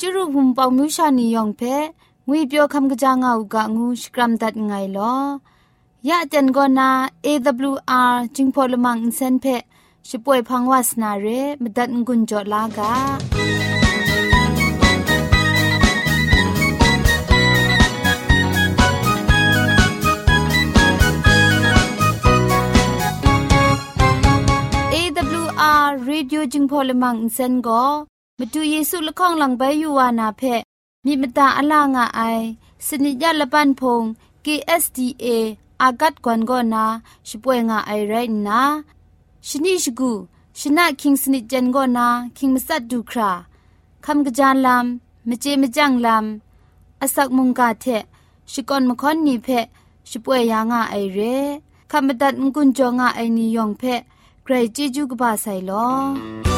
จุรุภุมปองมิวชานียองเพงวยเปียวคำกะจางเอากะงูสกรัมดัดไงลอยะเจนกอนา AWR จิงพอลมังอินเซนเพช่วยพังวาสนาเรมดัดงุนจอลากา AWR Radio จึงพอลมังอินเซน ก็มาดูเยซูละข้องหลังใบยูวานาเพมีมตาอลางอไอสนิยาละปันพง KSDA อากัดกวนก็นาช่วยงาไอไรนะชนิชกูชนะคิงสนิจันก็นาคิงมัสัดดูคราคำกระจานลำมเจมจังลำอาศักมุงกาเทชิกอนมคอนนีเพช่วยยางาไอเรคำบัดงกุนจงาไอนิยองเพใครจีจูกบาไซลอ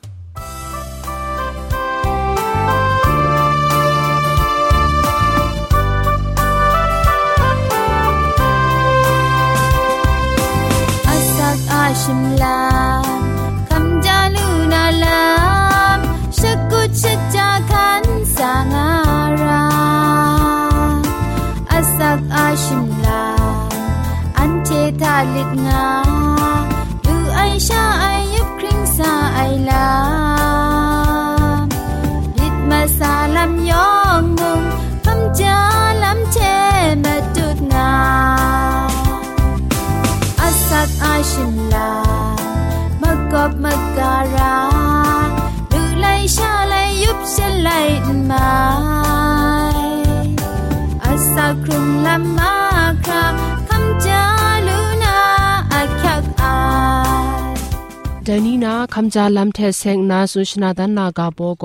นีนาคำจาลำเทเซงนาสุชนาดันนากาโบโก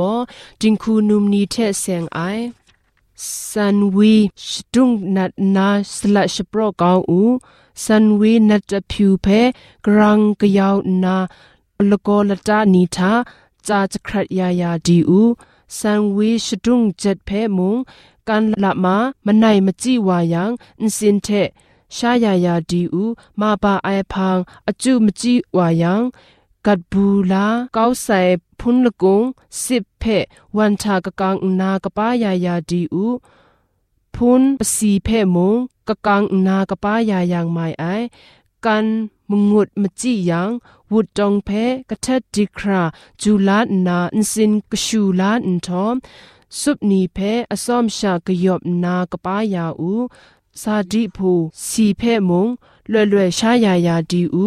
จิงคูนุมนีเทเซงไอสันวีชดุงนัดนาสละชโปรกาวอูสันวีนัดผิวเพกรังกยาวนาลโกลตานีทาจาจะครัดยายาดีอูสันวีชดุงเจ็ดเพมุงกันละมามันไหนมจีวายังอินสินเทชายายาดีอูมาบาไอพังอจูมจีวายัง กัดบูลาเก้าใส่พุนละกงสิบเพวันชากะกังนากะป้ายายาดีอูพุนสีเพมงกะกังนากะป้ายายางไม่ไอกันมงุดมจิยังวุดจองเพกะทัดดิคราจูลานาอินสินกะชูลาอินทอมสุบนีเพอสอมชากะยบนากะป้ายาอูซาดิพูสีเพมงเล่เล่ชายายาดีอู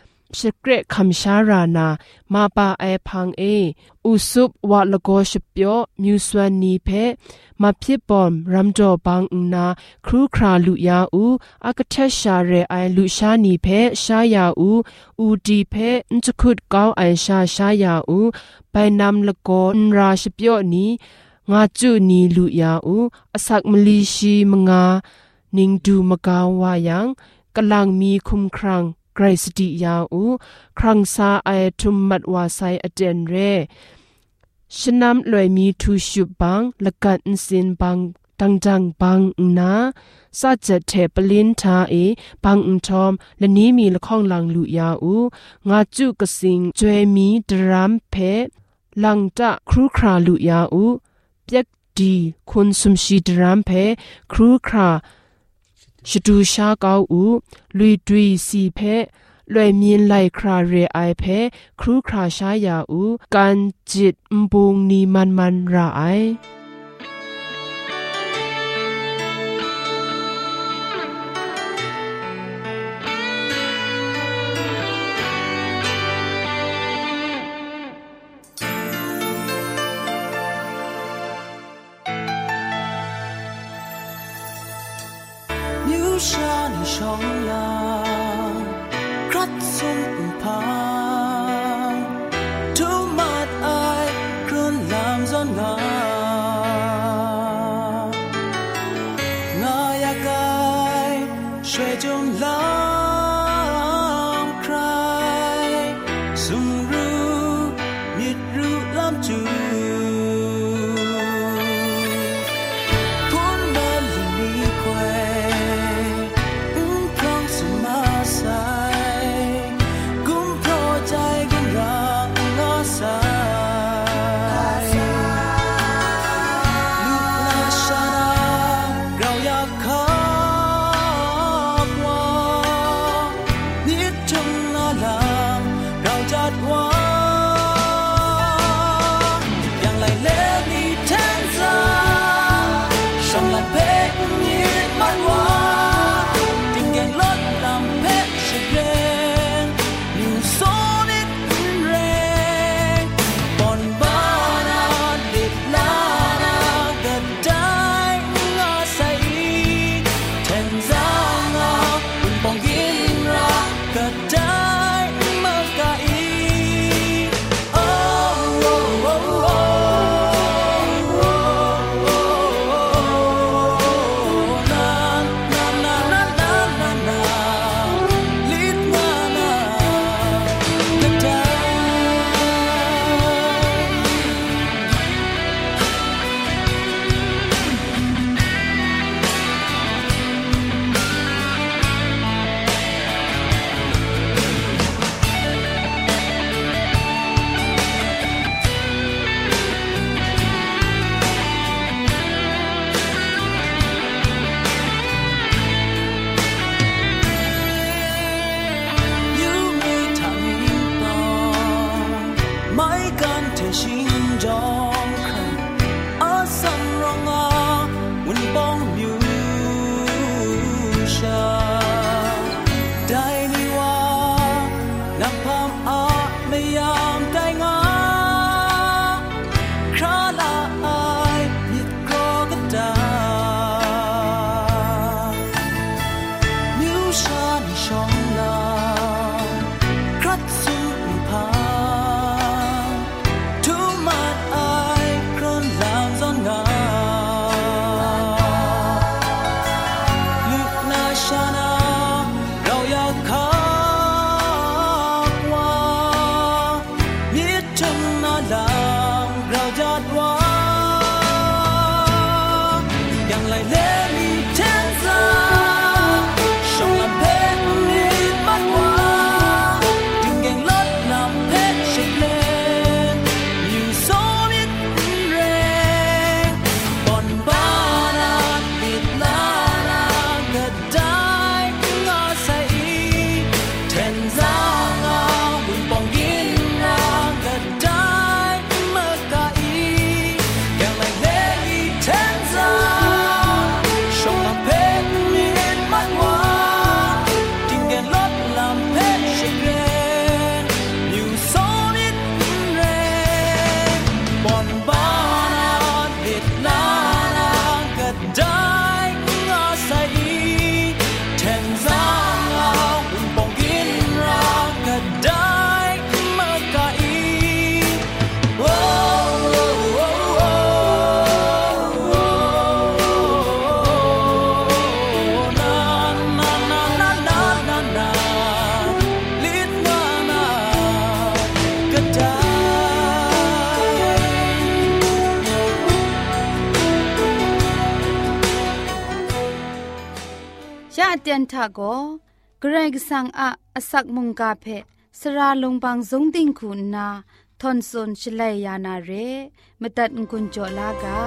สเกรคำชารานามาปาไอพังเออุสุบวะลโกชเปียวมิวสวนนีเพมาพิบอมรัมจอบังนาครูคราลุยาอูอากเทชาเรไอลุชานีเพชายาอูอูดีเพนจุคุดเกาไอชาชายาอูไปนำลโกนราชเปียวนี้งาจุนีลุยาอูอสักมลีชีมงานิงดูมกาวายังกำลังมีคุมครัง ไกรสติยาอูครังซาไอทุมมัดวาไซอเดนเรชนำลอยมีทูชุบังละกันสินบังตังจังบังนาซาจะเทปลินทาเอบังอุทอมและนี้มีละข้องลังลุยาอูงาจุกสิงจวยมีดรามเพลังจะครูคราลุยาอูเปียกดีคุณสมชีดรามเพครูครา ชดูชาเกาอูลุยดุยสีเพลวยมีนไลคราเรไอเพครูคราชายาอูกันจิตมบุงนีมันมันราไอ รักสู้ เตียนทาโกเกรกสังอาอสักมุงกาเพสราลงบางสงติงคุณนาทอนซนชลัยยานาเรมตัดกุญจลากา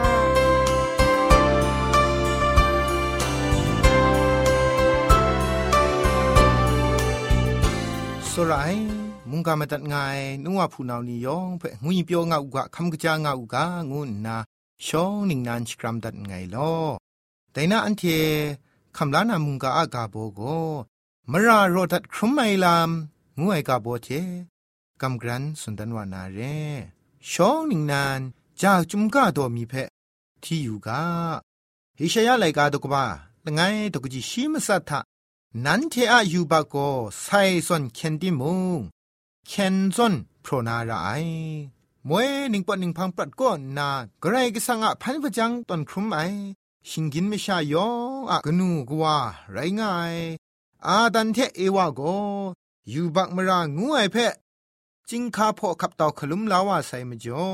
สรายมุงกามตัดงายนัวผู้นาวนยองเพ่งุยเปียวงาอุกะคำกะจางาอุกะงูนาชองนิงนานสกรัมตัดไงลอแต่นาอันเท คำลานามุงกาอากาโบโกมราโรดัดครุมไมลามงูไอกาโบเจกำกรันสุนดันวานาเรชองนิงนานจากจุมกาโดมีเพที่อยู่กาฮิชยาไลกาตกบ้าละไงตกจิชิมสัทธะนันเทอะยูบาโกไซซอนเคนติมุงเคนซอนโพรนาราไอมวยนิงปอนิงพังปรัดก็นากระไรก็สังอะพันพจังตอนครุมไอ ชิงกินไม่ชายองอะกนูกว่าไรง่าย อาดันเทเอวาโกยูบักมรางูไอเพจิงคาพอขับตาขลุมลาวาไซมจ่อ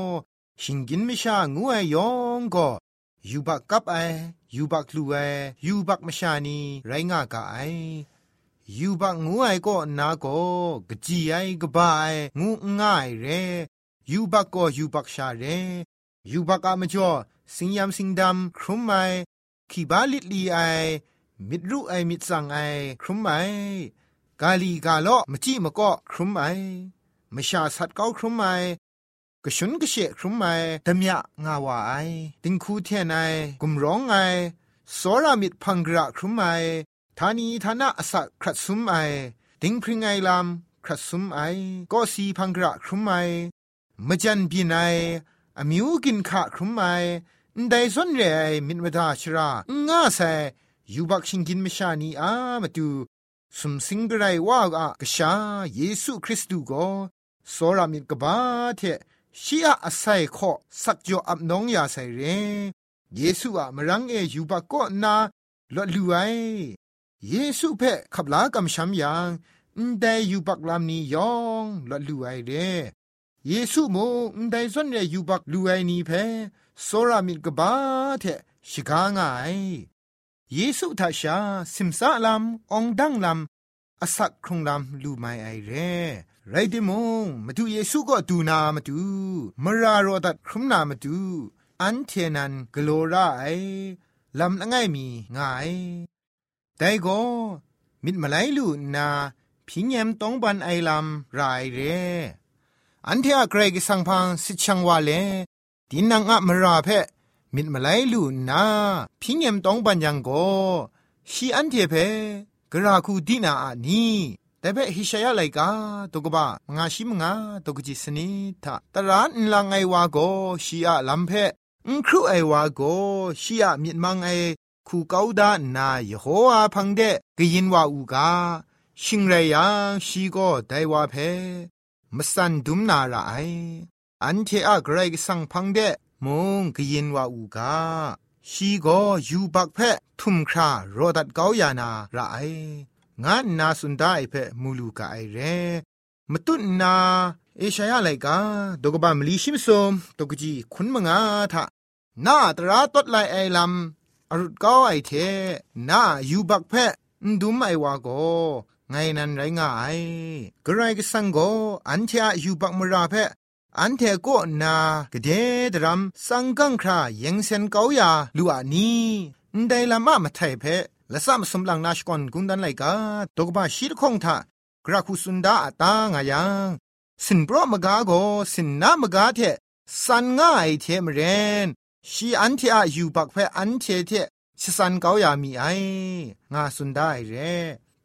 ชิงกินไม่ชางูไอยองก็ยูบักกับไอยูบักลูไอยูบักมชานีไรง่ากาไอยูบักงูไอก็นาโกกจีไอกบายงูง่ายเรยูบักก็ยูบักชาเรยูบักอะมจ่อสิงยามสิงดำครุมไอขีบาลิดลีไอ มิดรู้ไอมิดสั่งไอครุมไอกาลีกาโลมจิมาก็ครุมไอมชาสัตเก้าครุมไอกชุนกเชครุมไอดมยะงาวาไอติงคูเทนไอกุมร้องไอสรามิดพังกระครุมไอทานีทานะอสักครัดซุมไอติงพริงไอลามครัดซุมไอก็สีพังกระครุมไอมจันบีไน อมิวกินขะครุมไอได้ส่วนเรมินวดาชราง่าเซยูบักชิงกินมชานีอามาดูสุมสิงกไรว่ากะกษาเยซูคริสต์ก็สรามิดกบาเทชียอาศัยข้อสักจออับน้องยาใส่เรเยซูอะมรังเอยูบักก็นาลอลูไอเยซูเพ่ขับลากำช้ำยังได้ยูบักลามนี้ยองลอลูไอเร เยซูโมได้ส่วนเรยูบักลูไอนีเพ่สรามิกบาเทชิกางไงเยซูทัชาสิมซาลามองดังลามอสักครุงลามลูไมไอเรไรเดมงมาดูเยซูก็ดูนามาดูมรารอดัดครุมนามาดูอันเทนันกโลราไอลำละไงมีง่ายแต่ก็มิดมาไลลูนาพิญญมต้องบันไอลำรายเร อันเทอะเกรกสังพังสิชังวาเลดินนางอะมราเพมิดมาไลลูนาพิญญมตองบันยังโกชีอันเทเพกราคูดินาอานีแต่เบฮิชายาไลกาตกบะมงาชิมงาตกจิสนิทะตรานลังไอวาโกชีอะลัมเพอุครูไอวาโกชีอะมิดมังไอคูเกาดานายโฮอาพังเดกยินวาอูกาชิงไรยังชีโกไดวาเพ มสันดุมนาราไออันเทอะไกรกสังพังเดมงกยินวาอูกาชีโกยูบักเพทุมครารอดัดเกายานาราไองานนาสุนได้เพมูลูกาไอเรมตุนนาเอชายาไลกาดกบามลีชิมซอมตกจีคุนมงาทะนาตราตดไลไอลำอรุดก้าไอเทนายูบักเพดุมไอวาโก ไงนันไรง่ายกระไรก็สังโกอันเทอยูบักมราเพอันเทโกนากระเดดรัมสังกังครายังเซนเกาอยาลูอานีได้ละมามาไทยเพละสัมสมลังนาชกอนกุนดันไลกาตกบาชีรคงทากราคุสุนดาตางายังสินโปรมกาโกสินนามกาเทสันง่ายเทมเรนชีอันเทอายูบักเพอันเทเทชิสันเกาอยามีไองาสุนได้เร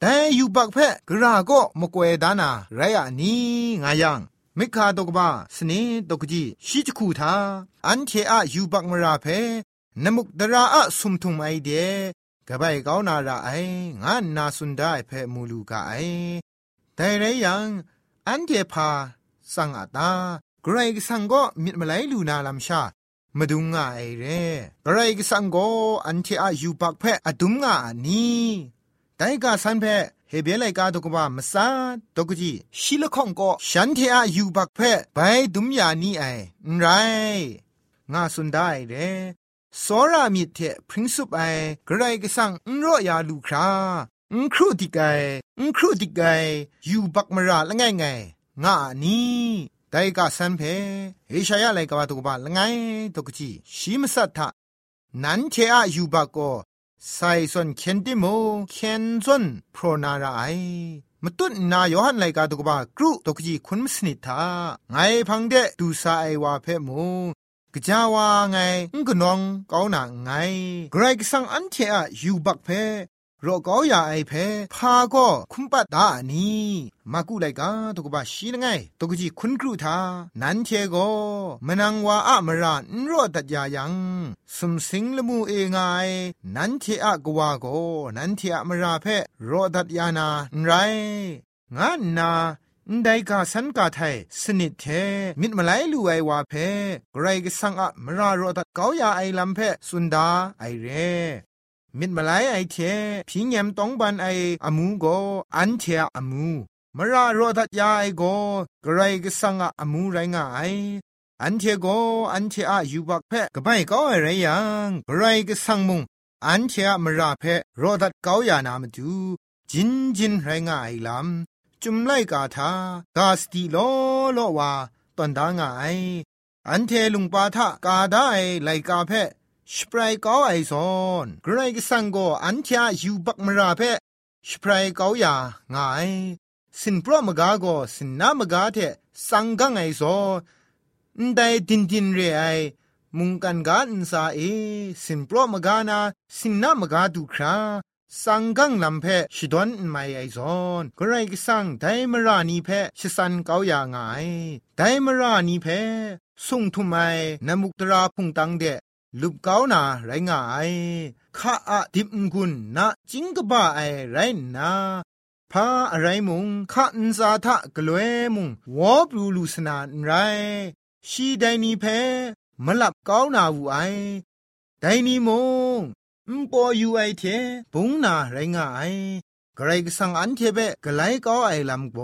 แต่ยูบักเพกราโกมกเวดานาไรอะนี้งายังมิคาตกบ้าสเนตกจีชิจคูทาอันเทอายูบักมราเพนมุกดราอะสุมทุมไอเดกบายก้าวนาราไองานนาสุนได้เพมูลูกาไอแต่ไรยังอันเทพาสังอาตาไกรกสังก็มิดมาไลลูนาลำชามาดุงง่ายเร่ไกรกสังก็อันเทอายูปักเพอดุมง่านี้ แต่กาสันเพเฮเบลัยกาตกบามซาตกจีชิลข้องก็ฉันเทอายูบักเพไปดุมยานี้ไอไรงาสุนได้เร่စောရမြစ်တဲ့ပရင်စုပ်အိုင်ဂရိုင်ကဆန်အန်ရောယာလူခရာအန်ခရုတိကဲအန်ခရုတိကဲယူဘတ်မရာလငယ်ငယ်ငါနီဒိုင်ကဆန်ဖဲဟေရှာယလိုက်ကဘာတုကဘာလငိုင်းတုကကြီးရှိမစတ်ထနန်ချေအယူဘကို ไซสนเคนติโมเคนซอนโพรนาราไอมตุนนายอหันไลกาตุกบากรุตกจีคุณมสนิทาไงพังเดดูซาไอวาเพมูกจาวาไงงกนองกาวนาไงไกรกสังอันเทอะยูบักเพ รอก็อย่าไอเพพาก็คุมปัดดานีมากุไลกาตกบะชีนไงตกจีคุณครูทานันเทโกมนังวาอะมรานรอตัดยายังสมสิงละมูเองไงนันเทอะกวาโกนันเทอะมราเพรอตัดยานาไร งานนาได้กาสันกาไทยสนิทเทมิดมาไลลูไอวาเพไกรกสังอะมรารอตัดเกาอยาไอลำเพสุนดาไอเร มิดมาไลไอเทพิงยมต้องบันไออามูโกอันเทอามูมรารอตัดยาไอโกไกรกสังอะอามูไรงาไออันเทโกอันเทอะยูบักเพกบายก็ไอไรยังไกรกสังมุงอันเทอะมราเพรอตัดเกาอยานามาดูจินจินไรงาไอลำจุมไลกาทากาสติโลโลวาตอนดางไออันเทลุงปาทะกาได้ไลกาเพ สปรายกาไอซอนไกรกสังโกอันเทายูบักมราเพสปรายกาวยางายสินปรมกาโกสินนามกาเทสังกังไอโซนได้ดินดินเรไอมุงกันกาอินซาเอสินปรมกานาสินนามกาดูคราสังกังลำเพชดวนไม่ไอซอนกไรก็สังไดมรานีเพชสันเกาอย่างไงไดมรานีเพส่งทุไมนมุกตราพุงตังเด ลุบเกานาไรงายข้าอะดิบกุนนะจิงกบ้าไอไรนาพาอะไรมุงข้าอินซาทะกลวยมุงวอบลูลูสนานไร ชีไดนีเพมลับเกานาวูไอไดนีมงมปอยูไอเทปุงนาไรงายกรก็สังอันเทเบกไลก็ไอลำโบ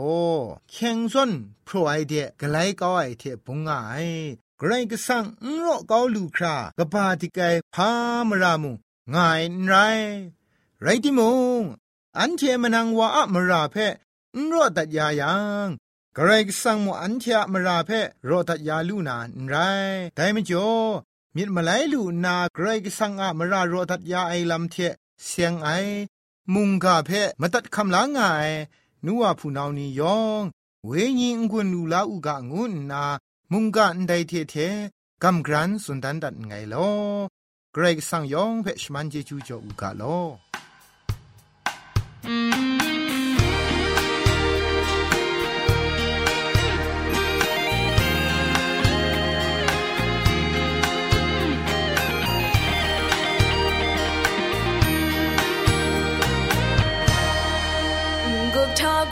เข่งส่วนพรไอเดกไลก็ไอเทปุงงาย กระไรก็สังนรอก็ลูครากะปาติไกพามรามุงายไรไรติมงอันเทมนังวาอะมราเพนรอตัดยายังกระไรก็สังมอันเทมราเพรตัดยาลูนานไรแต่ไม่จ่อมิดมาไลลูนากรกสังอะมรารอทัดยาไอลำเทเสียงไอ มุงกาเพมตัดคำลางไงนัวผู้นานียองเวญิงกุนลูลาอุกะงุนนา มุงกะอันใดเทเทกัมกรันสุนดันดัดไงลอเกรกสังยองเพชมันเจจูจออุกาลอ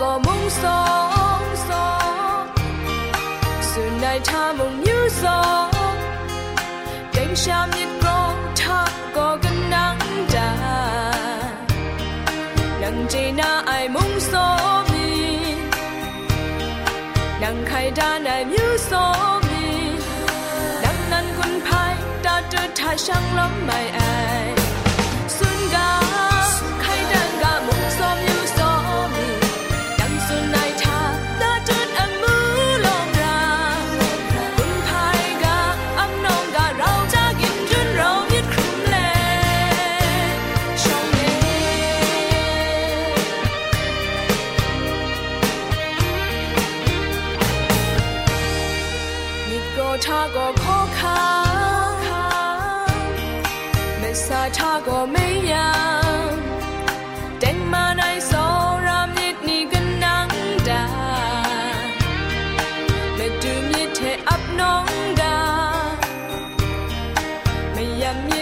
ก็มุ่งสอ ช่างล้มไม่อายสุนกา and me.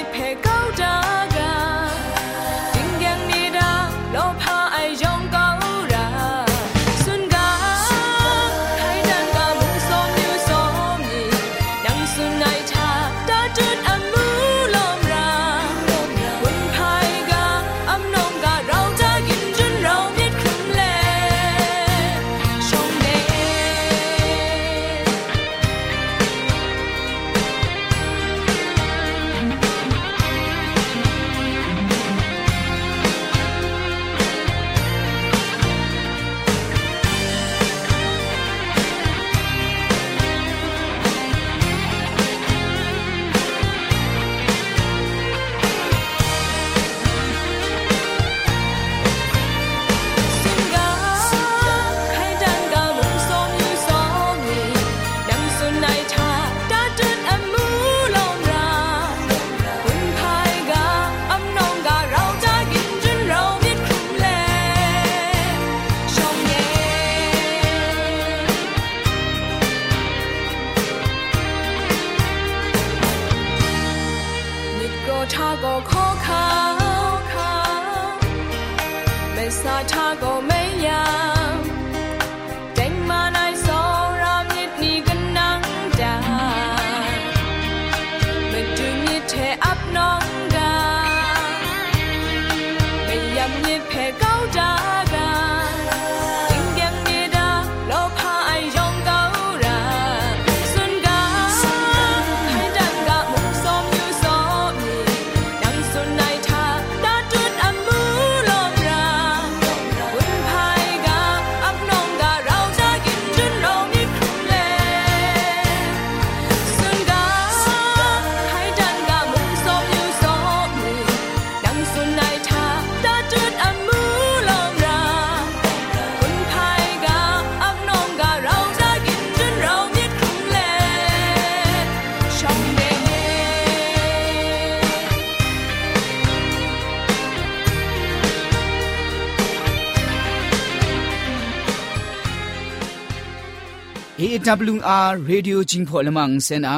AWR Radio จิงพอลมังเซนา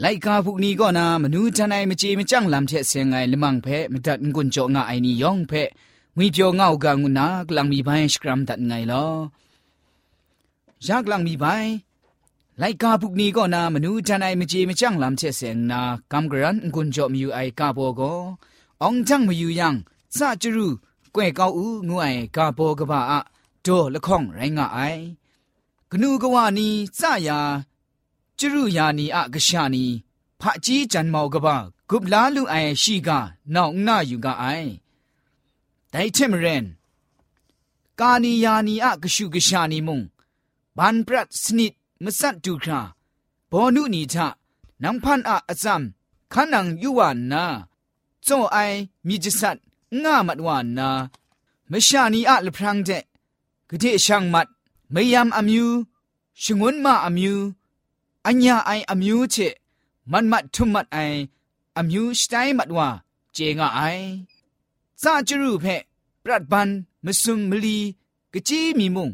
ไลกาพวกนี้ก็นามนูจันไอมเจมจังลำเทเสียงไงลมังเพมดัดงุนจงไอนี่ยองเพงุยเปียวเงากางุนากลังมีใบสครัมดัดไงลอยากลังมีใบไลกาพวกนี้ก็นามนูจันไอมเจมจังลำเทเสียงนากำกรันงุนจอมอยู่ไอกาโบโกองจังมาอยู่ยังซาจรูกวยเกาอูงวยกาโบกบ้าอะโดละข้องไรงะไอ กนูกวานีซายาจรุยานีอะกชานีพะจีจันเมากะบะกุบลาลูไอชีกานองนาอยู่กะไอไดเทมเรนกานียานีอะกชุกชานีมุงบันปรัดสนิดมสัดดูคราบอนุนีทะนังพันอะอะซัมขันังยุวานนาโจไอมีจิสัดง่ามัดวานนา มชานีอะลพรังเจกะเทช่างมัด မယမ်အမျိုးရှငွန်းမအမျိုးအညာအိုင်အမျိုးချစ်မတ်မတ်ထုမတ်အိုင်အမျိုးစတိုင်းမတ်ဝါကျေငါအိုင်စာကျရုဖဲပရတ်ဘန်မစုံမလီကကြီးမီမုံ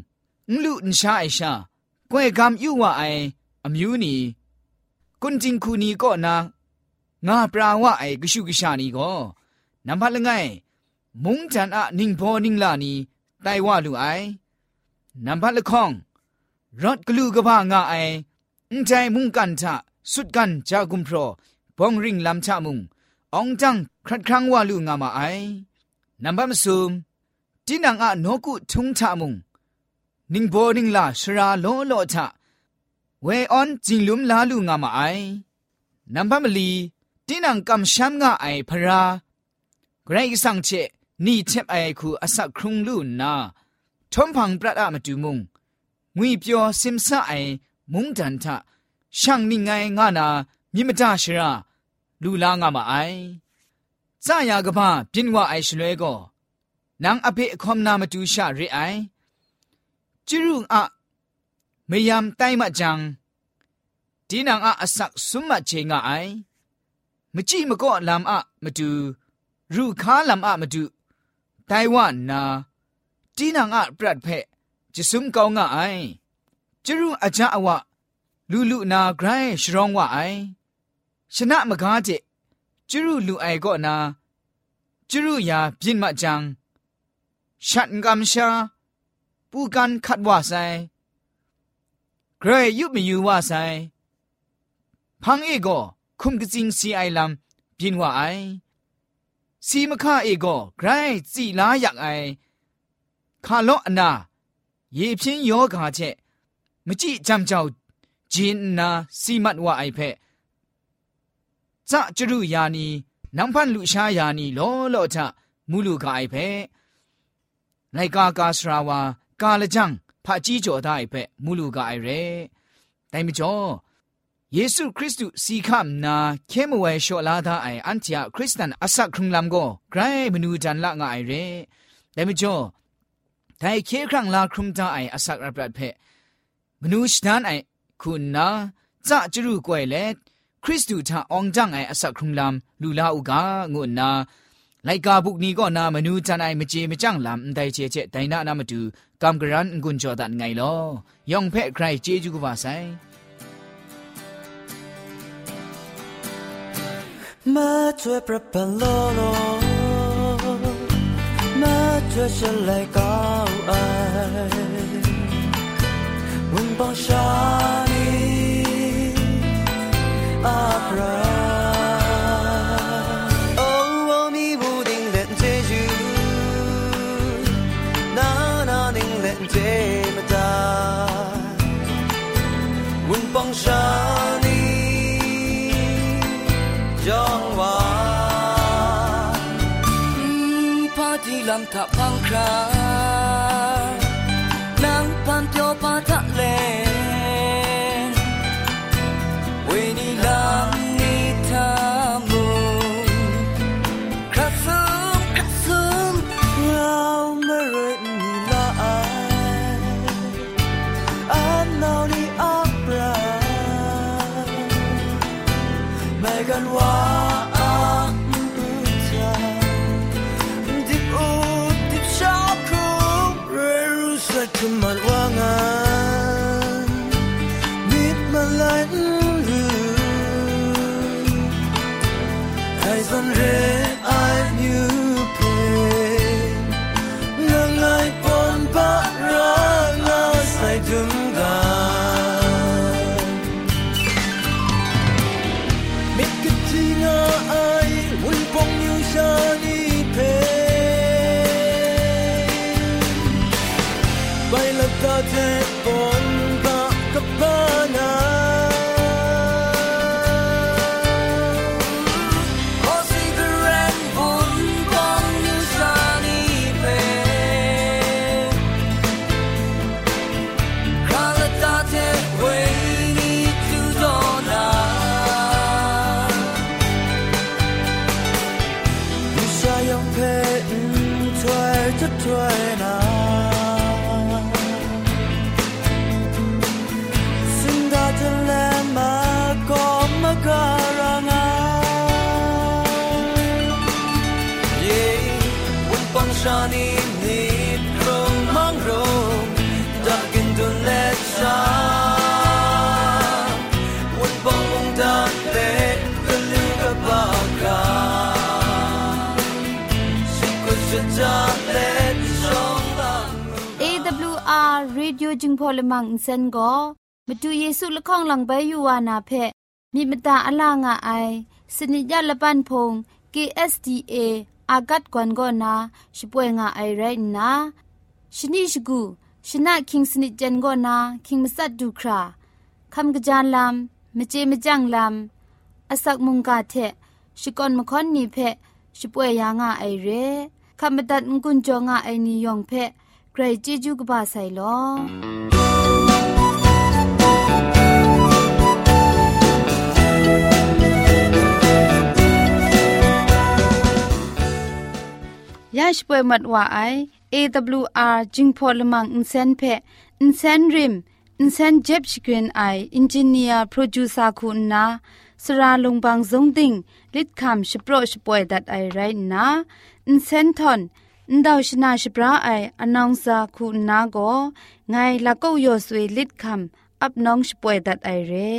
ငလူန်ရှာအိရှာကွဲကမ်ယူဝအိုင်အမျိုးနီကွန်တင်ခုနီကောနာငါပရာဝအိုင်ကရှုကရှာနီကောနံပါတ်လငိုင်မုန်တန်အနင်းဘောနင်းလာနီတိုင်ဝလူအိုင်นับพัดล ะข้องรถกลูกบ้างาไออุ้งใจมุงกันทะสุดกันจากุมพรอบองริงลำชะมุงองจังครัดครั้งว่าลูงามาไอนับบัมซุมจีนังอะโนกุทุงทะมุงนิงโบนิงลาชราโลโลทะเวออนจิงลุมลาลูงามาไอนับบัมลีจีนังกำช้ำงาไอพราไกรสังเชนี่เทปไอคูอสักครุงลูนา ทอมพังปรัดอะมาดูมุงงุยเปียวซิมซาไอมุงดันทะช่างนี่ไงงานามิมตาชราลูลางามาไอซายากบ้าปินว่าไอชลวยก็นางอภิคอมนามาดูชาเรไอจิรุงอะไม่ยามไตมาจังดีนางอะอสักสุมมาเจงาไอมจีมก็ลำอะมาดูรูค้าลำอะมาดูไต้หวันนา จีนังอะปรัดเพจะซุมกองงะไอจรุอาจาอวะลูลูนาไกรชรองวะไอชนะมกาเจจรุลูไอก็นาจรุยาพินมาจังชัดกำชาปูกันขัดว่าไซไกรยุบไมีอยู่ว่าไซพังเอโกคุมกจิงซีไอลำพินว่าไอซีมะค่าเอโกไกรจีลาอยากไอ ခါလော့အနာရေဖြင်းယောဂါချက်မကြည့်ကြမ်းကြောက်ဂျင်းနာစီမတ်ဝအိုက်ဖက်ဇာကျရုယာနီနံဖန်လူရှာယာနီလောလော့ချမူလူကအိုက်ဖက်လိုက်ကာကာစရာဝါကာလကြံဖာကြီးကျော်တဲ့အိုက်ဖက်မူလူကအိုက်ရဲတိုင်မကျော်ယေရှုခရစ်တုစီခမ်နာခဲမဝဲလျှော်လာသားအိုင်အန်တီယာခရစ်စတန်အဆက်ခုံလမ်ကိုဂရိုင်းမနူဂျန်လာငါအိုင်ရဲဒါမကျော် แต่ไม่จ่อแต่เคครั้งลาครุมตาไออสักรับรัดเพมนุษย์นั้นไอคุณนาจะจรูกวยเล็คริสตูทาองจังไออสักครุมลำลูลาอุกางุนนาไลกาบุกนี้ก็นามนูจันไอมเจมจังลำไดเจเจไดนานามาดูกำกรันกุนจอดันไงลอยองเพะใครเจจูกว่าไซ มาช่วยประพันโลโล มาช่วยฉันเลยก้าวไอวันบองชานีอาบรา Oh, oh, ลำทะบังครานางพันเปียวปาทะเลเวนีลำนี้ทามุคราซึมคราซึมเราไมาเรนีลาอันนาวนี้อับราไม่กันว่า thum man wanga nit malai ru hai zon re จึงพอลมังอินเซนก็มาดูเยซูละข้องหลังใบยูวานาเพมีมตาอลางอไอสนิยาละปันพง KSDA อากัดกวนก็นาช่วยงาไอไรนะชนิชกูชนะคิงสนิจันก็นาคิงมัสัดดูคราคำกระจานลำมเจมจังลำอาศักมุงกาเทชิกอนมคอนนีเพช่วยยางาไอเรคำบัดงกุนจงาไอนิยองเพ ใครจีจูกบาไซลอยาชป่วยมัดว่าไอ AWR จิงพอลมังอินเซนเพอินเซนริมอินเซนเจ็บชกรีนไออินจิเนียร์โปรดิวซาคุณนาสราลงบางซงติงลิดคำชโปรชป่วยดัดไอไรนะอินเซนทอน န်ဒေါရှနာရှပရာအိုင်အနောင်စာခုနာကိုငိုင်လကောက်ရွှေလစ်ခမ်အပနောင်ရှပွေဒတ်အိုင်ရဲ